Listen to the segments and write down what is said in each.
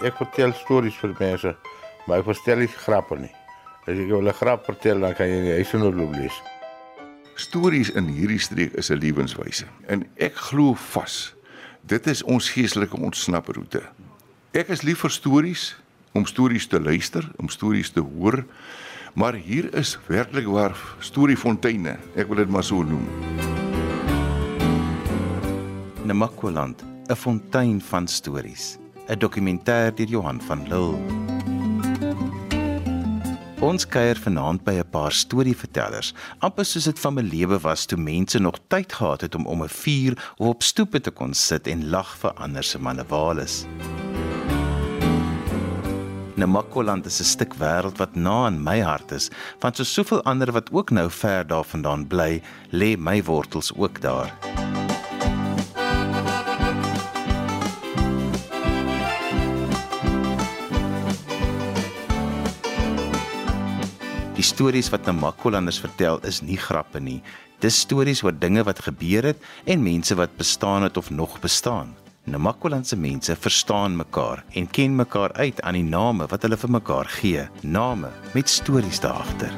ek vertel stories vir mense, maar ek vertel nie grappe nie. As ek wil 'n grap vertel, dan kan jy nie hy sonder loop lees. Stories in hierdie streek is 'n lewenswyse en ek glo vas dit is ons geestelike ontsnaproete. Ek is lief vir stories, om stories te luister, om stories te hoor, maar hier is werklik waar storiefonteine. Ek wil dit maar so noem. Namakwaland, 'n fontein van stories. 'n Dokumentêr deur Johan van Lille. Ons kuier vanaand by 'n paar storievertellers, amper soos dit van 'n lewe was toe mense nog tyd gehad het om om 'n vuur of op stoepe te kon sit en lag vir ander se manewales. Namakoland is 'n stuk wêreld wat na in my hart is, want so soveel ander wat ook nou ver daarvandaan bly, lê my wortels ook daar. Die stories wat Namakolanders vertel is nie grappe nie. Dis stories oor dinge wat gebeur het en mense wat bestaan het of nog bestaan. Namakolandse mense verstaan mekaar en ken mekaar uit aan die name wat hulle vir mekaar gee, name met stories daagter.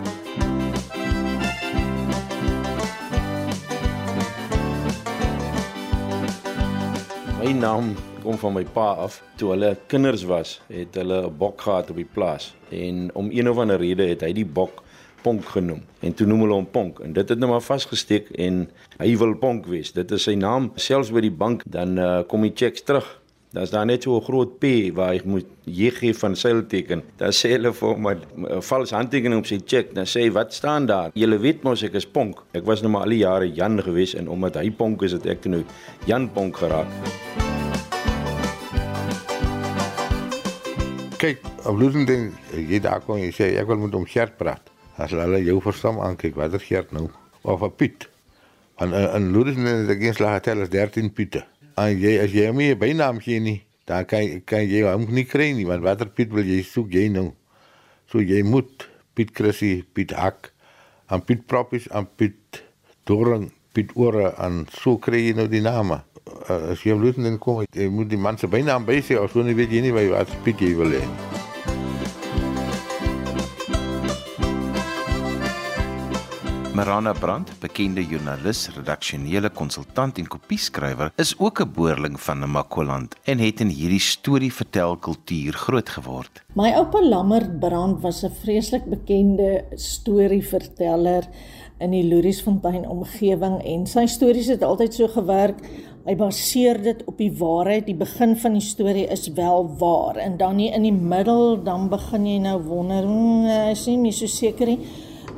My naam kom van my pa af. Toe hulle kinders was, het hulle 'n bok gehad op die plaas en om een of ander rede het hy die bok Ponk genoem. En toe noem hulle hom Ponk en dit het nou maar vasgesteek en hy wil Ponk wees. Dit is sy naam. Selfs by die bank dan uh, kom die checks terug. Daar's daar net so 'n groot P waar hy moet JG van seilteken. Dan sê hulle vir hom 'n vals handtekening op sy cheque. Dan sê hy, "Wat staan daar?" Julle weet mos ek is Ponk. Ek was nou maar al die jare Jan gewees en omdat hy Ponk is, het ek nou Jan Ponk geraak. Kyk, op Loosending, jy daar kom jy sê ek wil met hom Gert praat. As hulle jou verstaan aankyk, wat is Gert nou? Of 'n Piet. En in Loosending is geen slag tel as 13 Piete. En jy as jy my bynaam gee nie, dan kan kan jy hom nie kry nie, want watter Piet wil jy soek jy nou? So jy moet Piet Chrissy, Piet Hak, en Piet Proppies, en Piet Doring, Piet Ore en so kry jy nou die name. Uh, as jy op Loosending kom, jy moet die man se bynaam by sê, of so nie weet jy nie wat Piet jy wil hê. Marana Brandt, bekende joernalis, redaksionele konsultant en kopieskrywer, is ook 'n boerling van Namakoland en het in hierdie storievertelkultuur groot geword. My oupa Lammert Brandt was 'n vreeslik bekende storieverteller in die Louriesfontein omgewing en sy stories het altyd so gewerk. Hy baseer dit op die waarheid. Die begin van die storie is wel waar en dan nie in die middel dan begin jy nou wonder, hmm, is nie meer so seker nie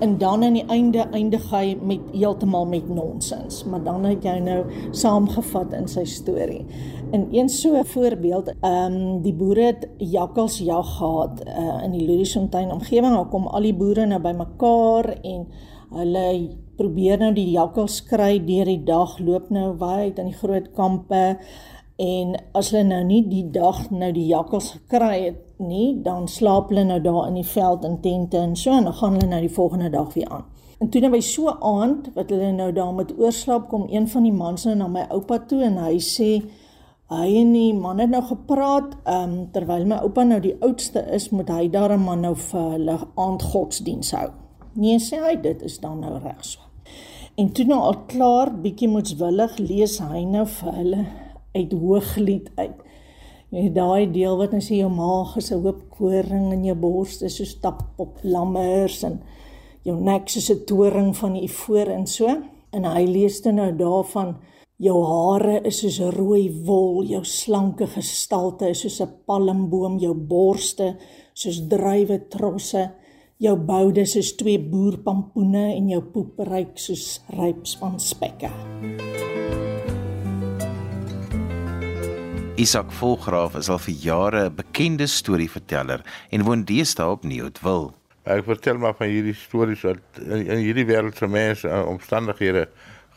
en dan aan die einde eindig hy met heeltemal met nonsens, maar dan het jy nou saamgevat in sy storie. In een so 'n voorbeeld, ehm um, die boere het jakkals jag gehad uh, in die Louriesfontein omgewing. Daar kom al die boere nou bymekaar en hulle probeer nou die jakkals kry deur die dag, loop nou wyd in die groot kampe en as hulle nou nie die dag nou die jakkals gekry het nie, dan slaap hulle nou daar in die veld in tente en so en dan gaan hulle nou die volgende dag weer aan. En toe nou by so aand wat hulle nou daar met oorslaap kom een van die mans nou na my oupa toe en hy sê hy en die man het nou gepraat um, terwyl my oupa nou die oudste is moet hy daar 'n man nou vir hulle aandgodsdiens hou. Nee sê hy dit is dan nou reg so. En toe nou al klaar bietjie moetswillig lees hy nou vir hulle uit hooglied uit. Jy daai deel wat nou sê jou maag is 'n hoop koring in jou bors, dis so stap op lammers en jou nek soos 'n toring van die ivoor en so. En hy lees dan nou daarvan jou hare is soos rooi wol, jou slanke gestalte is soos 'n palmboom, jou borste soos druiwe trosse, jou boude soos twee boerpampoene en jou poep ryk soos rypspan spekke. Isak Volgraaf is al vir jare 'n bekende storieverteller en woon deesdae op Nieuwtwil. Ek vertel maar van hierdie stories wat in, in hierdie wêreld se mense uh, omstandighede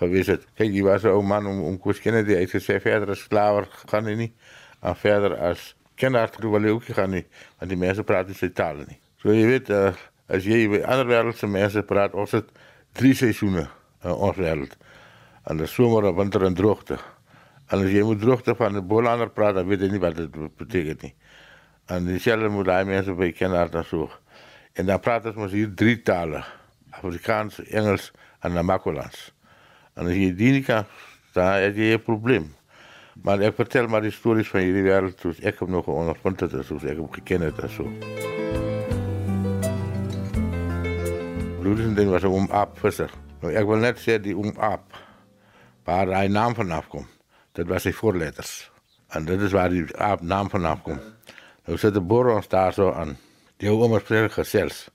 gewees het. Kyk, jy was 'n ou man om om Koos Kennedy uit te sê verder as klawer gaan hy nie. En verder as kenner toe wil hy ook gaan nie, want die mense praat nie sy taal nie. So jy weet, uh, as jy by ander wêreld se mense praat, ons het drie seisoene in ons wêreld. En die somer, winter en droogte. En as jy moet droogte van 'n Bolander praat, dan weet jy nie wat dit beteken nie. En dieselfde moet daai mense by Kenhardt dan so. En dan praat ons mos hier drie tale. Afrikaans, Engels en Namakolans. En as jy die nie kan, dan het jy 'n probleem. Maar ek vertel maar die stories van hierdie wêreld soos ek hom nog ondervind het, soos ek hom geken het en so. Bloedens ding was om aap visser. Nou ek wil net sê die om aap waar hy naam vanaf kom. Dit was sy voorletters. En dit is waar die aap naam vanaf kom. Nou sit die boer ons daar so aan. Die ou ouma spreek gesels.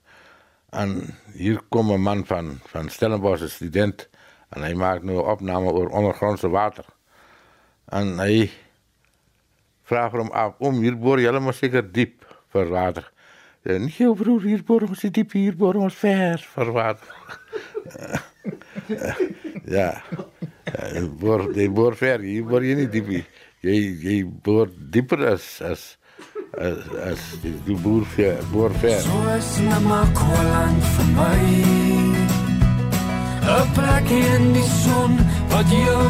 En hier kom 'n man van van Stellenbosch student en hy maak nou opname oor ondergrondse water. En hy vra hom af om hier boor jy maar seker diep vir water. Ja, nie jou broer hier boor ons diep hier boor ons ver vir water. ja. ja boor die boor ver, hier boor jy nie diep. Jy jy boor dieper as as as as die, die boer ver, boor ver. So is na maar kwaland vir my. 'n plek in die son wat jou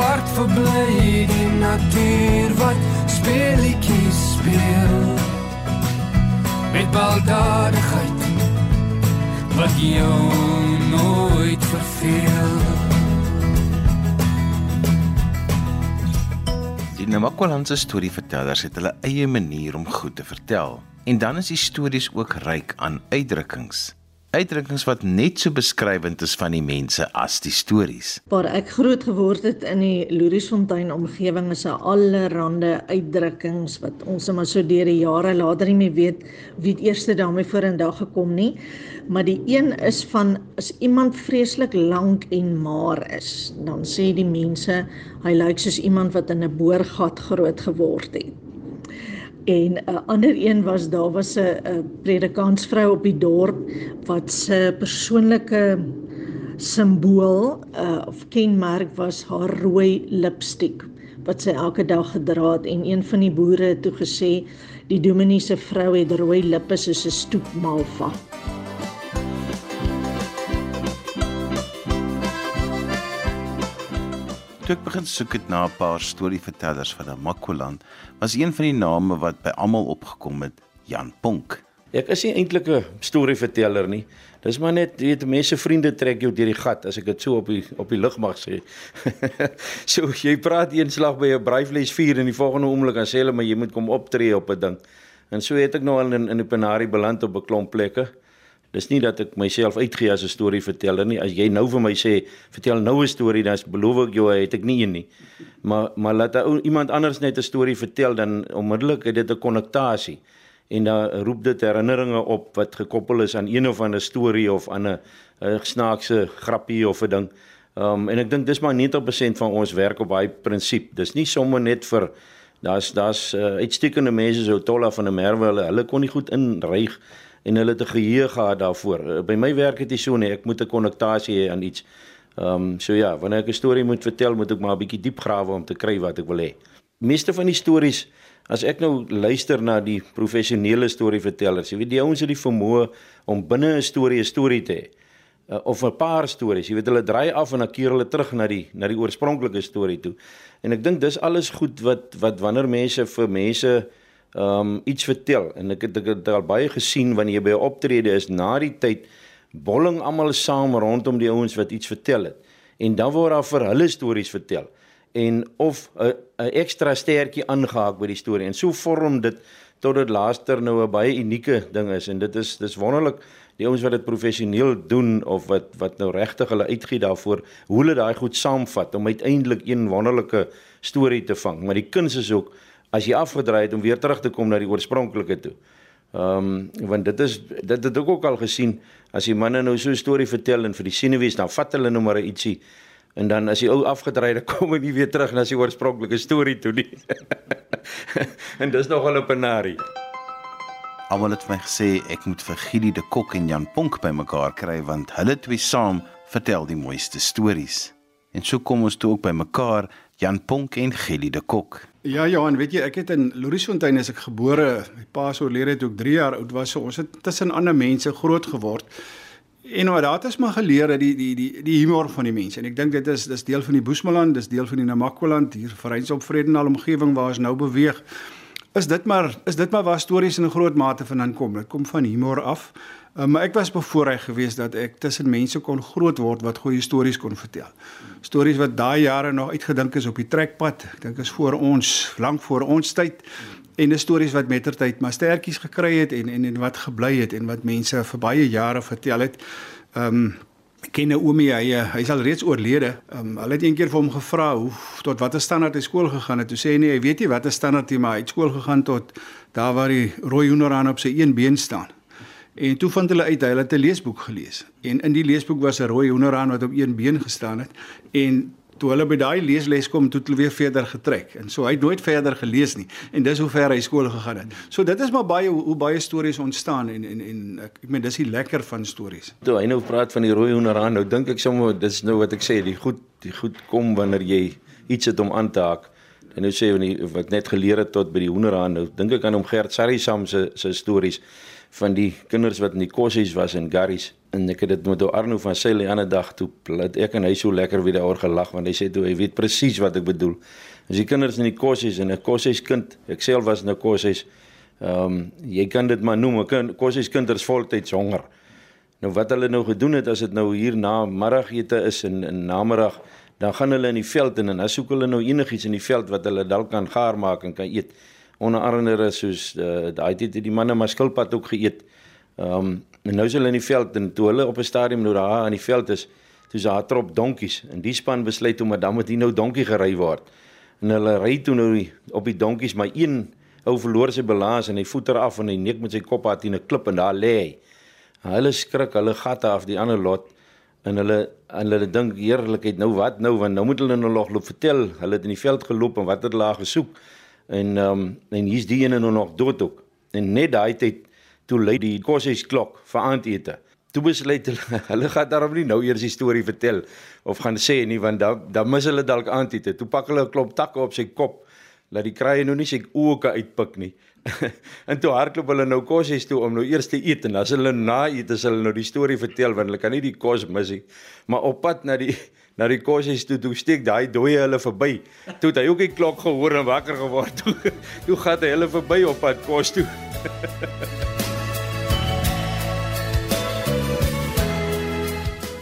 hart verbly, die natuur wat speletjies speel. Met baldadigheid wat jou nooit verveel. Die Namakwalandse storievertellers het hulle eie manier om goed te vertel. En dan is die stories ook ryk aan uitdrukkings. Uitdrukkings wat net so beskrywend is van die mense as die stories. Waar ek groot geword het in die Louriesfontein omgewing is 'n allerlei uitdrukkings wat ons maar so deur die jare later nie meer weet wie het eers daarmee voor in dag gekom nie. Maar die een is van as iemand vreeslik lank en maar is, dan sê die mense hy lyk soos iemand wat in 'n boorgat groot geword het. En 'n uh, ander een was daar was 'n predikantsvrou op die dorp wat se persoonlike simbool uh, of kenmerk was haar rooi lipstik wat sy elke dag gedra het en een van die boere het toe gesê die dominee se vrou het rooi lippe soos 'n stoepmalva. Toe ek begin soek het na 'n paar storievertellers van Namakoland, was een van die name wat by almal opgekom het, Jan Ponk. Ek is nie eintlik 'n storieverteller nie. Dis maar net weet mense vriende trek jou deur die gat as ek dit so op die op die lug mag sê. so jy praat eenslag by 'n braaivleis vuur en die volgende oomblik dan sê hulle maar jy moet kom optree op 'n ding. En so het ek nou al in in die Penarie beland op 'n klomp plekke. Dis nie dat ek myself uitgee as 'n storieverteller nie. As jy nou vir my sê, vertel nou 'n storie, dan beloof ek jou, het ek nie een nie. Maar maar laat iemand anders net 'n storie vertel dan onmiddellik het dit 'n konnektasie en dan roep dit herinneringe op wat gekoppel is aan een of ander storie of aan 'n snaakse grappie of 'n ding. Um en ek dink dis maar 90% van ons werk op daai prinsip. Dis nie sommer net vir daar's daar's uh, uitstekende mense so Tolla van der Merwe hulle hulle kon nie goed inryg en hulle het 'n geheue gehad daarvoor. Uh, by my werk het dit so nie, ek moet 'n konnektasie hê aan iets. Ehm um, so ja, wanneer ek 'n storie moet vertel, moet ek maar 'n bietjie diep grawe om te kry wat ek wil hê. Meeste van die stories as ek nou luister na die professionele storievertellers, jy weet die ouens het die vermoë om binne 'n storie 'n storie te hê. Uh, of 'n paar stories, jy weet hulle draai af en dan keer hulle terug na die na die oorspronklike storie toe. En ek dink dis alles goed wat wat wanneer mense vir mense um iets vertel. En ek het ek het al baie gesien wanneer jy by 'n optrede is na die tyd bolling almal saam rondom die ouens wat iets vertel het. En dan word daar vir hulle stories vertel. En of 'n 'n ekstra stertjie aangehaak by die storie. En so vorm dit tot dit laaster nou 'n baie unieke ding is. En dit is dis wonderlik. Die ouens wat dit professioneel doen of wat wat nou regtig hulle uitgee daarvoor hoe hulle daai goed saamvat om uiteindelik een wonderlike storie te vang. Maar die kuns is ook as jy afgedraai het om weer terug te kom na die oorspronklike toe. Ehm um, want dit is dit het ook al gesien as die manne nou so 'n storie vertel en vir die senuwees dan vat hulle nou maar ietsie en dan as jy ou afgedraai het kom hy nie weer terug na sy oorspronklike storie toe nie. en dis nog al 'n penarie. Almal het my gesê ek moet vir Gili de Kok en Jan Ponk bymekaar kry want hulle twee saam vertel die mooiste stories. En so kom ons toe ook bymekaar Jan Ponk en Gili de Kok. Ja Johan, weet jy, ek het in Louriesfontein as ek gebore, my pa se oorlede toe ek 3 jaar oud was, so ons het tussen ander mense groot geword. En nou daar het ons maar geleer dat die die die die humor van die mense. En ek dink dit is dis deel van die Boesmanland, dis deel van die Namakwaland hier vir Reinsop Vredenal omgewing waar ons nou beweeg. is dit maar is dit maar waar stories in 'n groot mate vandaan kom. Dit kom van humor af. Uh, maar ek was bevoorreg geweest dat ek tussen mense kon groot word wat goeie stories kon vertel. Stories wat daai jare nog uitgedink is op die trekpad. Ek dink is voor ons, lank voor ons tyd. En dis stories wat mettertyd maar stertjies gekry het en en en wat gebly het en wat mense vir baie jare vertel het. Ehm um, ken Naomi hy hy is al reeds oorlede. Ehm um, hulle het eendag vir hom gevra hoe tot watter standaard hy skool gegaan het. Toe sê hy nee, hy weet nie watter standaard hy maar hy het skool gegaan tot daar waar die rooi hoenderhaan op sy een been staan. En toe vind hulle uit hy het 'n leesboek gelees. En in die leesboek was 'n rooi hoenderhaan wat op een been gestaan het en toe hulle by daai leesles kom, toe het hulle weer verder getrek. En so hy het nooit verder gelees nie. En dis hoe ver hy skool gegaan het. So dit is maar baie hoe, hoe baie stories ontstaan en en en ek, ek meen dis die lekker van stories. Toe hy nou praat van die rooi hoenderhaan, nou dink ek sommer dis nou wat ek sê, die goed die goed kom wanneer jy iets het om aan te haak. En nou sê jy wat net geleer het tot by die hoenderhaan, nou dink ek aan hom Gert Sarisam se se stories van die kinders wat in die kossies was in Garries en ek het dit met Arno van Sail die ander dag toe plat ek en hy so lekker weer daaroor gelag want hy sê toe hy weet presies wat ek bedoel. As die kinders in die kossies en 'n kossies kind, ek self was in 'n kossies. Ehm um, jy kan dit maar noem 'n kossies kinders voltyds honger. Nou wat hulle nou gedoen het as dit nou hier na middagete is en in namiddag dan gaan hulle in die veld in en dan soek hulle nou enigiets in die veld wat hulle dalk kan gaar maak en kan eet onder andere soos uh, daai tyd het die manne maar skilpad ook geëet. Ehm um, en nou is hulle in die veld en toe hulle op 'n stadium nou daar in die veld is, toe is daar 'n trop donkies en die span besluit om dan moet hier nou donkie gery word. En hulle ry toe nou op die donkies, maar een ou verloor sy balans en hy voeter af en hy nek met sy kop aan 'n klip en daar lê hy. Hulle skrik, hulle gatte af die ander lot en hulle en hulle dink heerlikheid nou wat nou want nou moet hulle nou nog loop vertel hulle het in die veld geloop en wat het hulle daar gesoek En ehm um, en hier's die ene nou nog dood ook. En net daai tyd toe lei die koshuis klok vir aandete. Toe besluit hulle hulle gaan daarom nie nou eers die storie vertel of gaan sê nie want dan dan mis hulle dalk aandete. Toe pak hulle 'n klomp takke op sy kop laat die kraaie nou nie sy oë kan uitpik nie. en toe hardloop hulle nou koshuis toe om nou eers te eet en as hulle na eet as hulle nou die storie vertel want hulle kan nie die kos mis nie. Maar op pad na die na die kosies toe toe steek daai dooie hulle verby. Toe het hy ook die klok gehoor en wakker geword. Toe toe gaan hy hulle verby op pad kos toe.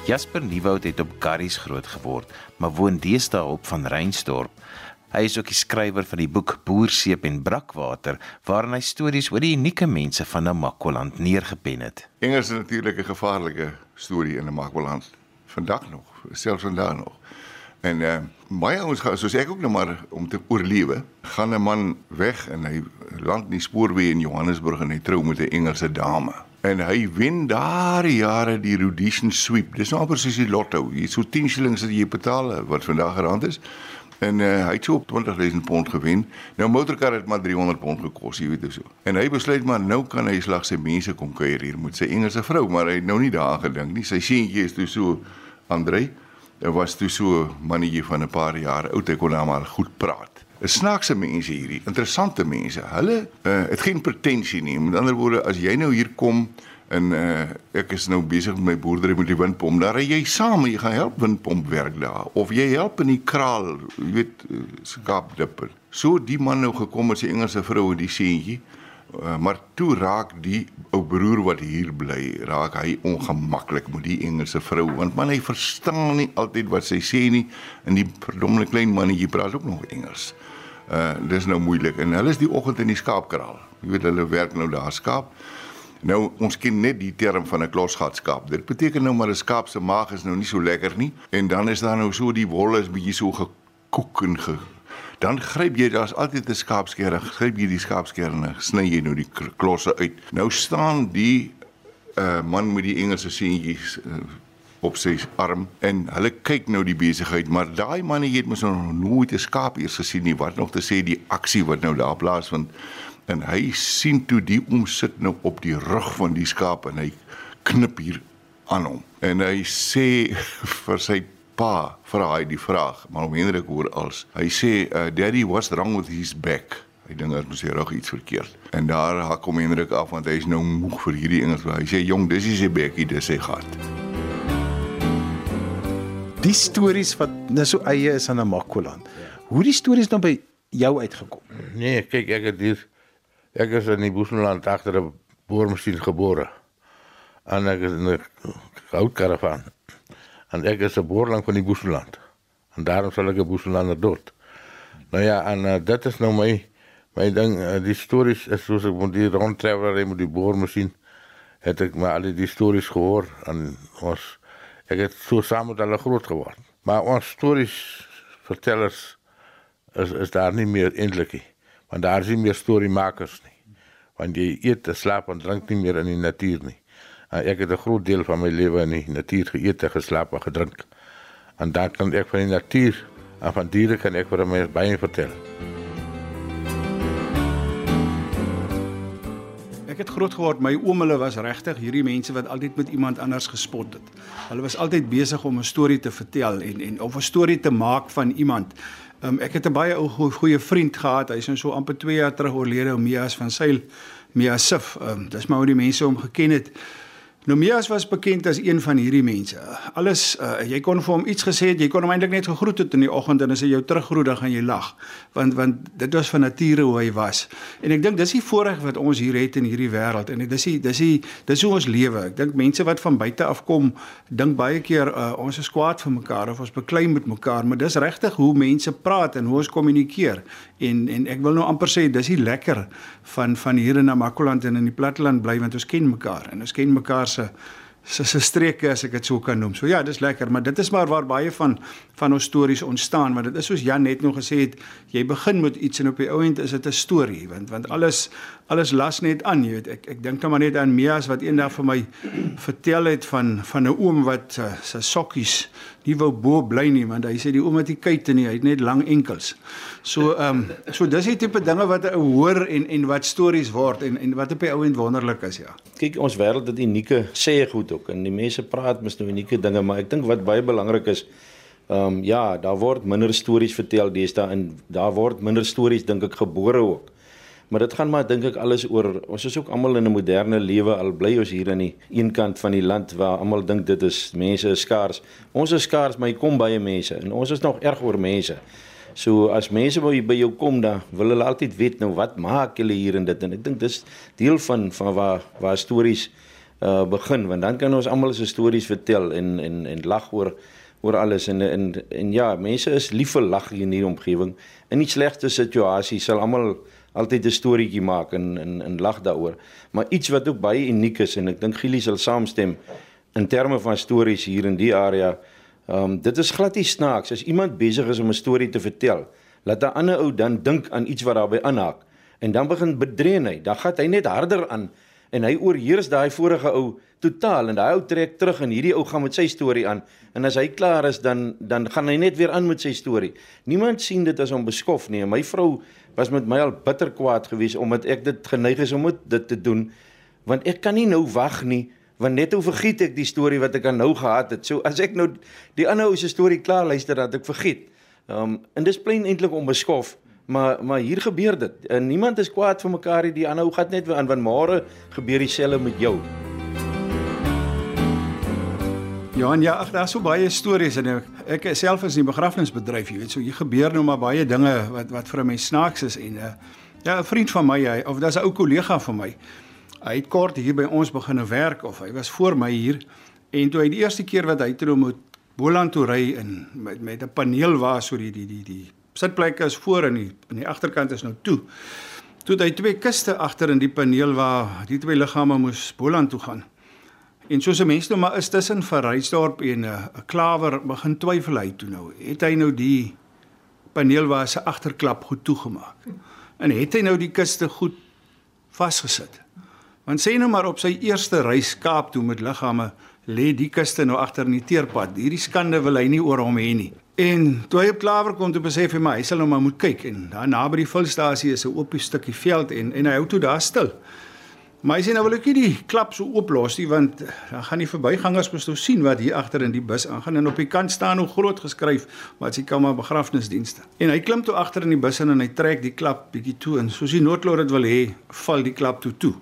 Jasper Nieuwoud het op Garries groot geword, maar woon deesdae op van Reinsdorp. Hy is ook die skrywer van die boek Boerseep en Brakwater, waarin hy stories oor die unieke mense van Namakwaland neergepen het. Engels is natuurlik 'n gevaarlike storie in Namakwaland vandag nog, selfs vandag nog. En uh baie ouens gaan soos ek ook nou maar om te oorlewe, gaan 'n man weg en hy land in die spoorweë in Johannesburg en hy trou met 'n Engelse dame. En hy wen daar jare die Rhodesian sweep. Dis nou amper soos die lotto. Jy so 10 shillings wat jy betaal wat vandag rand is. En uh, hy het so op 20000 pond gewen. Nou motorkar het maar 300 pond gekos, jy weet hoe so. En hy besluit maar nou kan hy slag sy mense kom kuier hier met sy Engelse vrou, maar hy het nou nie daaraan gedink nie. Sy seentjie is toe so Andrei. Hy was toe so mannetjie van 'n paar jaar oud, hy kon nou maar goed praat. 'n Snaakse mense hierdie, interessante mense. Hulle uh, het geen pretensie nie. Met ander woorde, as jy nou hier kom en uh, ek is nou besig met my boerdery met die windpomp, dan ry jy saam jy gaan help windpomp werk daar of jy help in die kraal, jy weet, uh, skaapdipper. So die man nou gekom met sy Engelse vrou en die seentjie Uh, maar toe raak die ou broer wat hier bly, raak hy ongemaklik met die Engelse vrou want man hy verstaan nie altyd wat sy sê nie en die verdomme klein mannetjie praat ook nog Engels. Uh dis nou moeilik en hulle is die oggend in die skaapkraal. Jy weet hulle werk nou daar skaap. Nou ons ken net die term van 'n klosgatskaap. Dit beteken nou maar 'n skaap se maag is nou nie so lekker nie en dan is daar nou so die wol is bietjie so gekook en ge dan gryp jy daar's altyd 'n skaapskeer, gryp jy die skaapskeer en sny jy nou die klosse uit. Nou staan die uh man met die Engelse seentjies uh, op sy arm en hulle kyk nou die besigheid, maar daai man het mos nog nooit 'n skaap eers gesien nie. Wat nog te sê die aksie wat nou daar plaasvind en hy sien toe die omsit nou op die rug van die skaap en hy knip hier aan hom. En hy sê vir sy pa vra hy die vraag, maar om Hendrik hoor als hy sê uh, daddy what's wrong with his back? Hy dink daar moet sy rug iets verkeerd. En daar hak kom Hendrik af want hy is nou moeg vir hierdie Engels. Hy sê jong, dis is sy bekkie, dis sy gat. Die stories wat nou so eie is aan Namakoland. Hoe die stories nou by jou uitgekom? Nee, kyk ek het hier Ek is in die Boesmanland agter 'n boormasjien gebore. En ek is in 'n houtkaravaan. En ek is 'n boerling van die Boesmanland. En daarom sal ek 'n Boesmanlander dood. Nou ja, en uh, dit is nou my my ding, uh, die stories is soos ek moet die rondtraveler met die boormasjien het ek maar al die stories gehoor en ons ek het so saam met hulle groot geword. Maar ons stories vertellers is is daar nie meer eintlik nie. Want daar is nie meer storiemakers nie. Want jy eet, slaap en drink nie meer in die natuur nie. En ek het 'n groot deel van my lewe in die natuur geëet, geslaap en gedrink. En dan kan ek van die natuur en van diere kan ek vir my baie vertel. Ek het groot geword, my oom hulle was regtig hierdie mense wat altyd met iemand anders gespot het. Hulle was altyd besig om 'n storie te vertel en en of 'n storie te maak van iemand. Um, ek het 'n baie ou goeie vriend gehad. Hy's nou so amper 2 jaar terug oorlede, Mias van Sail, Mias Sif. Um, dis maar hoe die mense hom geken het. Nomias was bekend as een van hierdie mense. Alles uh, jy kon vir hom iets gesê het, jy kon hom eintlik net gegroet het in die oggend en as hy jou teruggroet dan gaan jy lag. Want want dit was van nature hoe hy was. En ek dink dis die voorreg wat ons hier het in hierdie wêreld en dis die dis die dis hoe ons lewe. Ek dink mense wat van buite af kom, dink baie keer uh, ons is kwaad vir mekaar of ons beklei met mekaar, maar dis regtig hoe mense praat en hoe ons kommunikeer. En en ek wil nou amper sê dis die lekker van van hier in Namakoland en in die platteland bly want ons ken mekaar en ons ken mekaar se se se streke as ek dit sou kan noem. So ja, dis lekker, maar dit is maar waar baie van van ons stories ontstaan, want dit is soos Jan net nog gesê het, jy begin met iets en op die ou end is dit 'n storie, want want alles alles las net aan, jy weet. Ek ek dink nou maar net aan Mias wat eendag vir my vertel het van van 'n oom wat uh, sy sokkies nie wou bo bly nie, want hy sê die oom het nie kuite nie, hy het net lang enkels. So ehm um, so dis die tipe dinge wat 'n hoor en en wat stories word en en wat op die ou end wonderlik is, ja. Kyk, ons wêreld het unieke sê goed ook en die mense praat mis nou unieke dinge, maar ek dink wat baie belangrik is Ehm um, ja, daar word minder stories vertel deesdae en daar word minder stories dink ek gebore ook. Maar dit gaan maar dink ek alles oor ons is ook almal in 'n moderne lewe al bly ons hier aan die een kant van die land waar almal dink dit is mense is skaars. Ons is skaars, maar hier kom baie mense en ons is nog erg oor mense. So as mense by by jou kom dan wil hulle altyd weet nou wat maak julle hier en dit en ek dink dis deel van van waar waar stories uh begin want dan kan ons almal se stories vertel en en en lag oor oor alles en en en ja, mense is lief vir lag hier in hierdie omgewing. In die slegste situasies sal almal altyd 'n storieetjie maak en en en lag daaroor. Maar iets wat ook baie uniek is en ek dink Gili sal saamstem in terme van stories hier in die area. Ehm um, dit is glad nie snaaks as iemand besig is om 'n storie te vertel. Laat 'n ander ou dan dink aan iets wat daarbey aanhaak en dan begin bedrein hy. Dan gaan hy net harder aan en hy oorheers daai vorige ou totaal en daai ou trek terug en hierdie ou gaan met sy storie aan en as hy klaar is dan dan gaan hy net weer aan met sy storie. Niemand sien dit as om beskof nie. My vrou was met my al bitter kwaad geweest omdat ek dit geneig is om dit te doen want ek kan nie nou wag nie want net hoe vergiet ek die storie wat ek aan nou gehad het. So as ek nou die ander ou se storie klaar luister dat ek vergiet. Ehm um, en dis plain eintlik onbeskof. Maar maar hier gebeur dit. En niemand is kwaad vir mekaar nie. Die ander gaan net aan want môre gebeur dieselfde met jou. Johan, ja, ag daar's so baie stories en ek, ek self is in die begrafnisbedryf, jy weet, so hier gebeur nou maar baie dinge wat wat vir my snaaks is en uh, ja, 'n vriend van my, hy of daar's 'n ou kollega van my. Hy het kort hier by ons begin werk of hy was voor my hier en toe hy die eerste keer wat hy toe moet Boland toe ry in met met 'n paneel waar so die die die die sitplekke is voor en die in die agterkant is nou toe. Toe het hy twee kiste agter in die paneel waar die twee liggame moes Boland toe gaan. En soos 'n mens nou maar is tussen Verrysdorp en 'n uh, Klawer begin twyfel hy toe nou. Het hy nou die paneel waar se agterklap goed toegemaak? En het hy nou die kiste goed vasgesit? Want sê nou maar op sy eerste reis Kaap toe met liggame lê die kiste nou agter in die teerpad. Hierdie skande wil hy nie oor hom hê nie. En toe hy op Klawer kom toe besef hy maar hy sal nou maar moet kyk en daar naby die vulstasie is 'n oop stukkie veld en en hy hou toe daar stil. Maar hy sê nou wil ek nie die klap so ooplos nie want dan gaan die verbygangers mos nou sien wat hier agter in die bus aangaan en op die kant staan hoe groot geskryf wat sy kom maar begrafnisdienste. En hy klim toe agter in die bus en hy trek die klap bietjie toe en soos die noodlot dit wil hê, val die klap toe toe.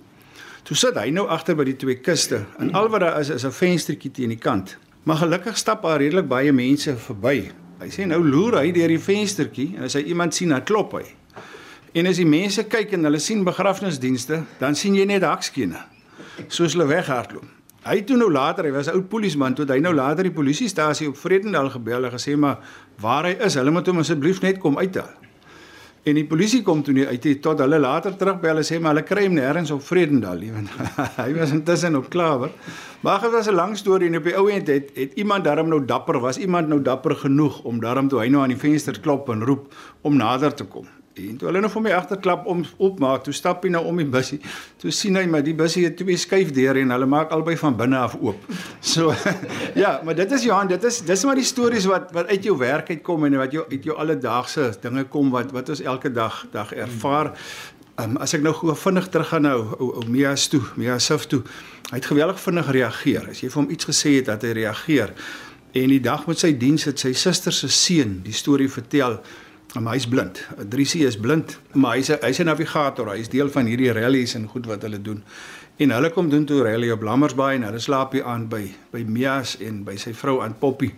Toe sit hy nou agter by die twee kiste en al wat daar is is 'n venstertjie teen die kant. Maar gelukkig stap daar redelik baie mense verby. Hy sê nou loer hy deur die venstertjie en as hy iemand sien, dan klop hy. En as die mense kyk en hulle sien begrafnisdienste, dan sien jy net hakskene. Soos hulle weghardloop. Hy toe nou later, hy was 'n oud polisieman, toe hy nou later die polisiestasie op Vredendal gebel en gesê maar waar hy is, hulle moet hom asseblief net kom uithaal. En die polisie kom toe nie uit tot hulle later terugbel en sê maar hulle kry hom nêrens op Vredendal nie want hy was intussen op Klawer. Maar dit was 'n lang storie en op die ou end het het iemand daarom nou dapper was iemand nou dapper genoeg om daarom toe hy nou aan die venster klop en roep om nader te kom. En toe hulle nou vir my agterklap om opmaak, toe stap hy nou om die bussie. Toe sien hy maar die bussie het twee skuifdeure en hulle maak albei van binne af oop. So ja, maar dit is Johan, dit is dis maar die stories wat wat uit jou werk uitkom en wat jou uit jou alledaagse dinge kom wat wat ons elke dag dag ervaar. Um, as ek nou gou vinnig terug gaan nou ou ou Mias toe, Mias Sif toe. Hy het geweldig vinnig reageer. As jy vir hom iets gesê het dat hy reageer. En die dag met sy diens het sy suster se seun die storie vertel Maar hy's blind. Drisie is blind, maar hy's hy's 'n navigator. Hy's deel van hierdie rallies en goed wat hulle doen. En hulle kom doen toe rally op Lammersbaai en hulle slaap hier aan by by Mias en by sy vrou aan Poppy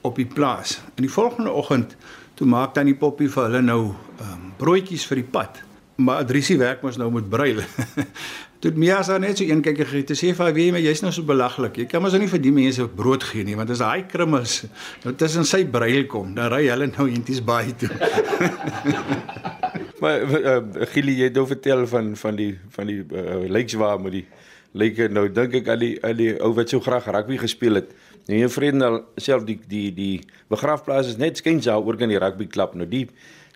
op die plaas. In die volgende oggend toe maak dan die Poppy vir hulle nou ehm um, broodjies vir die pad. Maar Drisie werk mos nou met bruil. Toe Mia sa net so een kykie gegee, toe sê vir wie, maar jy's nou so belaglik. Jy kan mos nou nie vir die mense brood gee nie, want as daai krummels nou tussen sy bruil kom, dan ry hulle nou eenties baie toe. maar uh, Gili, jy het nou vertel van van die van die uh, lykswaar met die lyke nou dink ek aan die aan die ou wat so graag rugby gespeel het. Nou jou vriende self die die die begrafplaas is net skens daar oor kan die rugby klap nou die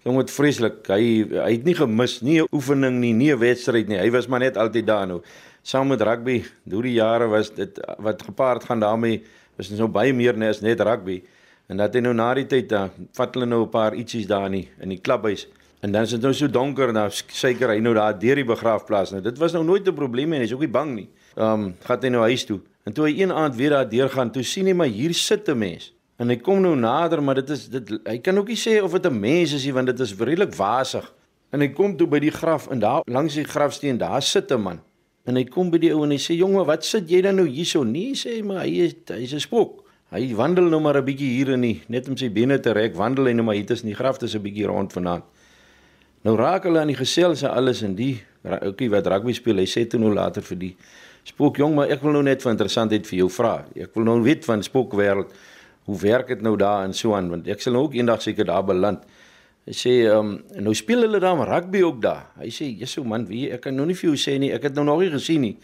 Jong het vreeslik. Hy hy het nie gemis nie 'n oefening nie, nie 'n wedstryd nie. Hy was maar net altyd daar nou. Saam met rugby, deur die jare was dit wat gepaard gaan daarmee was nou baie meer net as net rugby. En dat hy nou na die tyd dan vat hulle nou 'n paar ietsies daar nie in die klubhuis. En dan is dit nou so donker nou seker hy nou daar deur die begrafplaas nou. Dit was nou nooit 'n probleem en hy's ook nie bang nie. Ehm um, gaan hy nou huis toe. En toe hy een aand weer daar deur gaan, toe sien hy maar hier sit 'n mens. En hy kom nou nader, maar dit is dit hy kan ook nie sê of dit 'n mens is nie want dit is vreedelik wasig. En hy kom toe by die graf en daar langs die grafsteen daar sit 'n man. En hy kom by die ou en hy sê: "Jonge, wat sit jy dan nou hierso?" Nee, sê hy, maar hy is hy's 'n spook. Hy wandel nou maar 'n bietjie hier in die net om sy bene te rek, wandel hy nou maar hier tussen die grafte so 'n bietjie rond vanaand. Nou raak hulle aan die gesels en alles in die ouetjie wat rugby speel. Hy sê toe nou later vir die spook: "Jong, maar ek wil nou net vir interessantheid vir jou vra. Ek wil nou weet van spookwêreld." Hoe werk dit nou daar en so aan want ek sal nou ook eendag seker daar beland. Hy sê ehm um, nou speel hulle daar rugby ook daar. Hy sê jesso man, wie ek kan nou nie vir jou sê nie. Ek het nou nog nie gesien nie.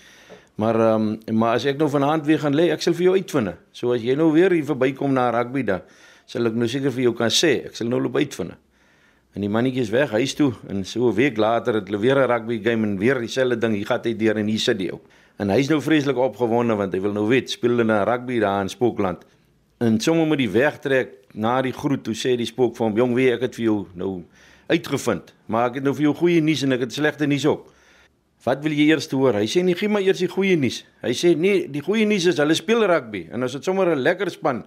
Maar ehm um, maar as ek nou vanaand weer gaan lê, ek sal vir jou uitvind. So as jy nou weer hier verbykom na rugby daar, sal ek nou seker vir jou kan sê. Ek sal nou loop uitvind. En die mannetjie is weg huis toe en so 'n week later het hulle weer 'n rugby game en weer dieselfde ding. Hier gaan hy deur en hier sit hy ook. En hy's nou vreeslik opgewonde want hy wil nou weet speel hulle na rugby daar in Spookland en sommer met die wegtrek na die groet toe sê die spook vir hom jong wie ek het vir jou nou uitgevind maar ek het nou vir jou goeie nuus en ek het slegte nuus ook wat wil jy eers hoor hy sê nee gee maar eers die goeie nuus hy sê nee die goeie nuus is hulle speel rugby en ons het sommer 'n lekker span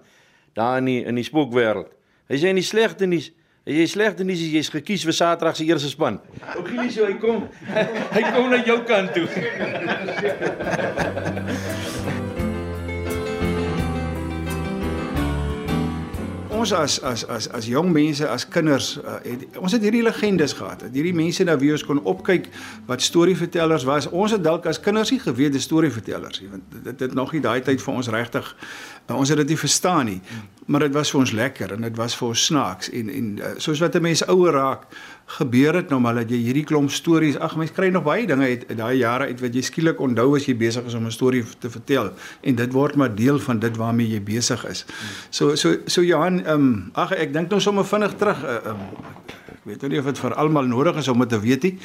daar in die in die spookwêreld hy sê nie slegte nuus Jy is slegte nuus jy's gekies vir Saterdag se eerste span. Ook Gili so hy kom. hy kom na jou kant toe. ons as as as as jong mense, as kinders, uh, het, ons het hierdie legendes gehad. Hierdie mense na wie ons kon opkyk wat storievertellers was. Ons het dalk as kinders nie geweet dis storievertellers nie, want dit het nog nie daai tyd vir ons regtig uh, ons het dit nie verstaan nie. Maar dit was vir ons lekker en dit was vir ons snaaks en en uh, soos wat 'n mens ouer raak, gebeur dit nou maar dat jy hierdie klomp stories, ag mens kry nog baie dinge uit daai jare uit wat jy skielik onthou as jy besig is om 'n storie te vertel en dit word maar deel van dit waarmee jy besig is. So so so Johan, ehm um, ag ek dink nou sommer vinnig terug uh, um, ek weet nie of dit vir almal nodig is om dit te weet nie.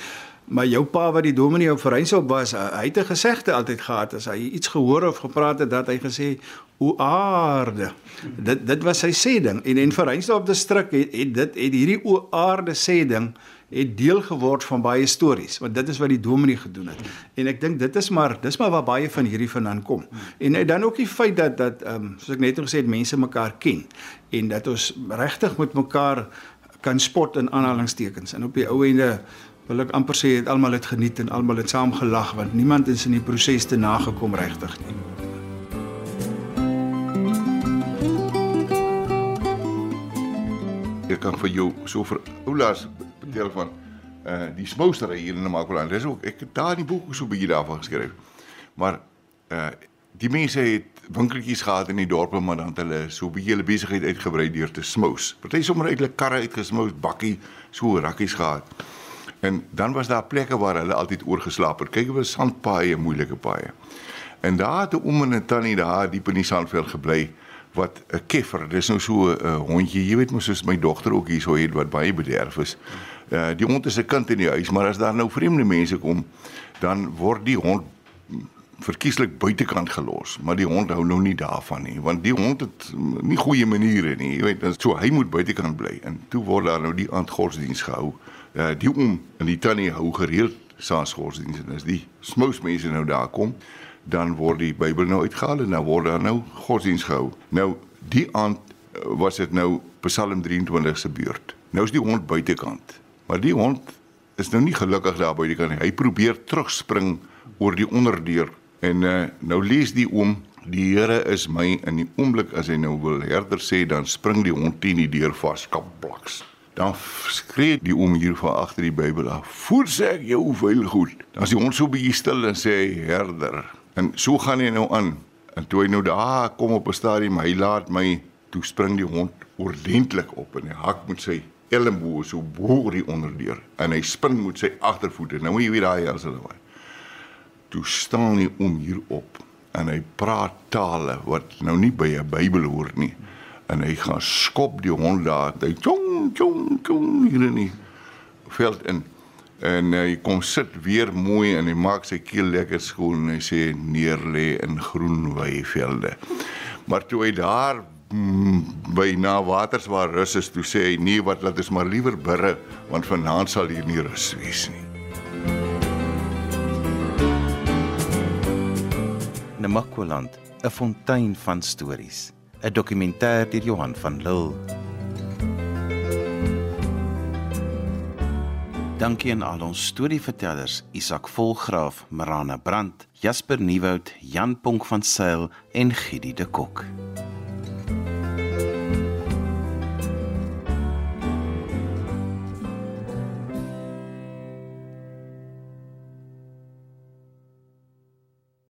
Maar jou pa wat die dominee op Vereinsop was, hy het 'n gesegde altyd gehad as hy iets gehoor of gepraat het dat hy gesê o aarde. Dit dit was sy sê ding en en Vereinsop distrik het, het dit het hierdie o aarde sê ding het deel geword van baie stories want dit is wat die dominee gedoen het. En ek dink dit is maar dis maar waar baie van hierdie vandaan kom. En dan ook die feit dat dat ehm um, soos ek net gesê het mense mekaar ken en dat ons regtig met mekaar kan spot in aanhalingstekens en op die ou ende wil ek amper sê het almal het geniet en almal het saam gelag want niemand is in die proses te nagekom regtig nie. Ek kan vir jou so vir oulaas vertel van uh die smoustery hier in Namakwaland. Dis ook ek daar in die boek so 'n bietjie daarvan geskryf. Maar uh die mense het winkeltjies gehad in die dorpe maar dan het hulle so 'n bietjie hulle besigheid uitgebrei deur te smous. Party sommer eintlik karre uitgesmous, bakkie, so rakkies gehad. En dan was daar plekke waar hulle altyd oorgeslaap het. Kyk, was sandpaaie, moeilike paaie. En daar het 'n oom en 'n tannie daar diep in die sandveld gebly wat 'n keffer, dis nou so 'n hondjie, jy weet mos soos my dogter ook hier so het wat baie bederf is. Uh die hond is 'n kind in die huis, maar as daar nou vreemde mense kom, dan word die hond verkieslik buitekant gelos, maar die hond hou nou nie daarvan nie, want die hond het nie goeie maniere nie. Jy weet, so hy moet buitekant bly. En toe word daar nou die aandgodsdiens gehou. Uh die oom en die tannie hou gereeld saasgodsdiens en as die smousmense nou daar kom, dan word die Bybel nou uitgehaal en dan word daar nou godsdiens gehou. Nou die aand was dit nou Psalm 23 se beurt. Nou is die hond buitekant. Maar die hond is nou nie gelukkig daar buitekant nie. Hy probeer terugspring oor die onderdeur en uh, nou lees die oom die Here is my in die oomblik as hy nou wil herder sê dan spring die hond teen die deur vas kapplaks. Dan skree die oom hier van agter die Bybel af. Voer sê ek jou veel goed. Dan as die hond so bietjie stil en sê herder. En so gaan hy nou aan. En toe hy nou daar kom op 'n stadium, hy laat my toe spring die hond oordentlik op en hy hak met sy elmboog so bo die onderdeur en hy spin met sy agtervoete. Nou moet jy weet daai as hulle was. Toe staan hy om hier op en hy praat tale wat nou nie by 'n Bybel hoort nie. En hy gaan skop die hond daar. Hy tjong tjong tjong hier in die veld in en hy kom sit weer mooi en hy maak sy keel lekker skoon en hy sê neer lê in groen weivelde. Maar toe hy daar by na waters waar rus is, toe sê hy nee, wat laat ons maar liewer burre want vanaand sal hier nie rus wees nie. Namakwaland, 'n fontein van stories. 'n Dokumentêr deur Johan van Lille. Dankie aan al ons storievertellers, Isak Volgraaf, Marana Brandt, Jasper Nieuwoud, Jan Ponk van Sail en Gidi de Kok.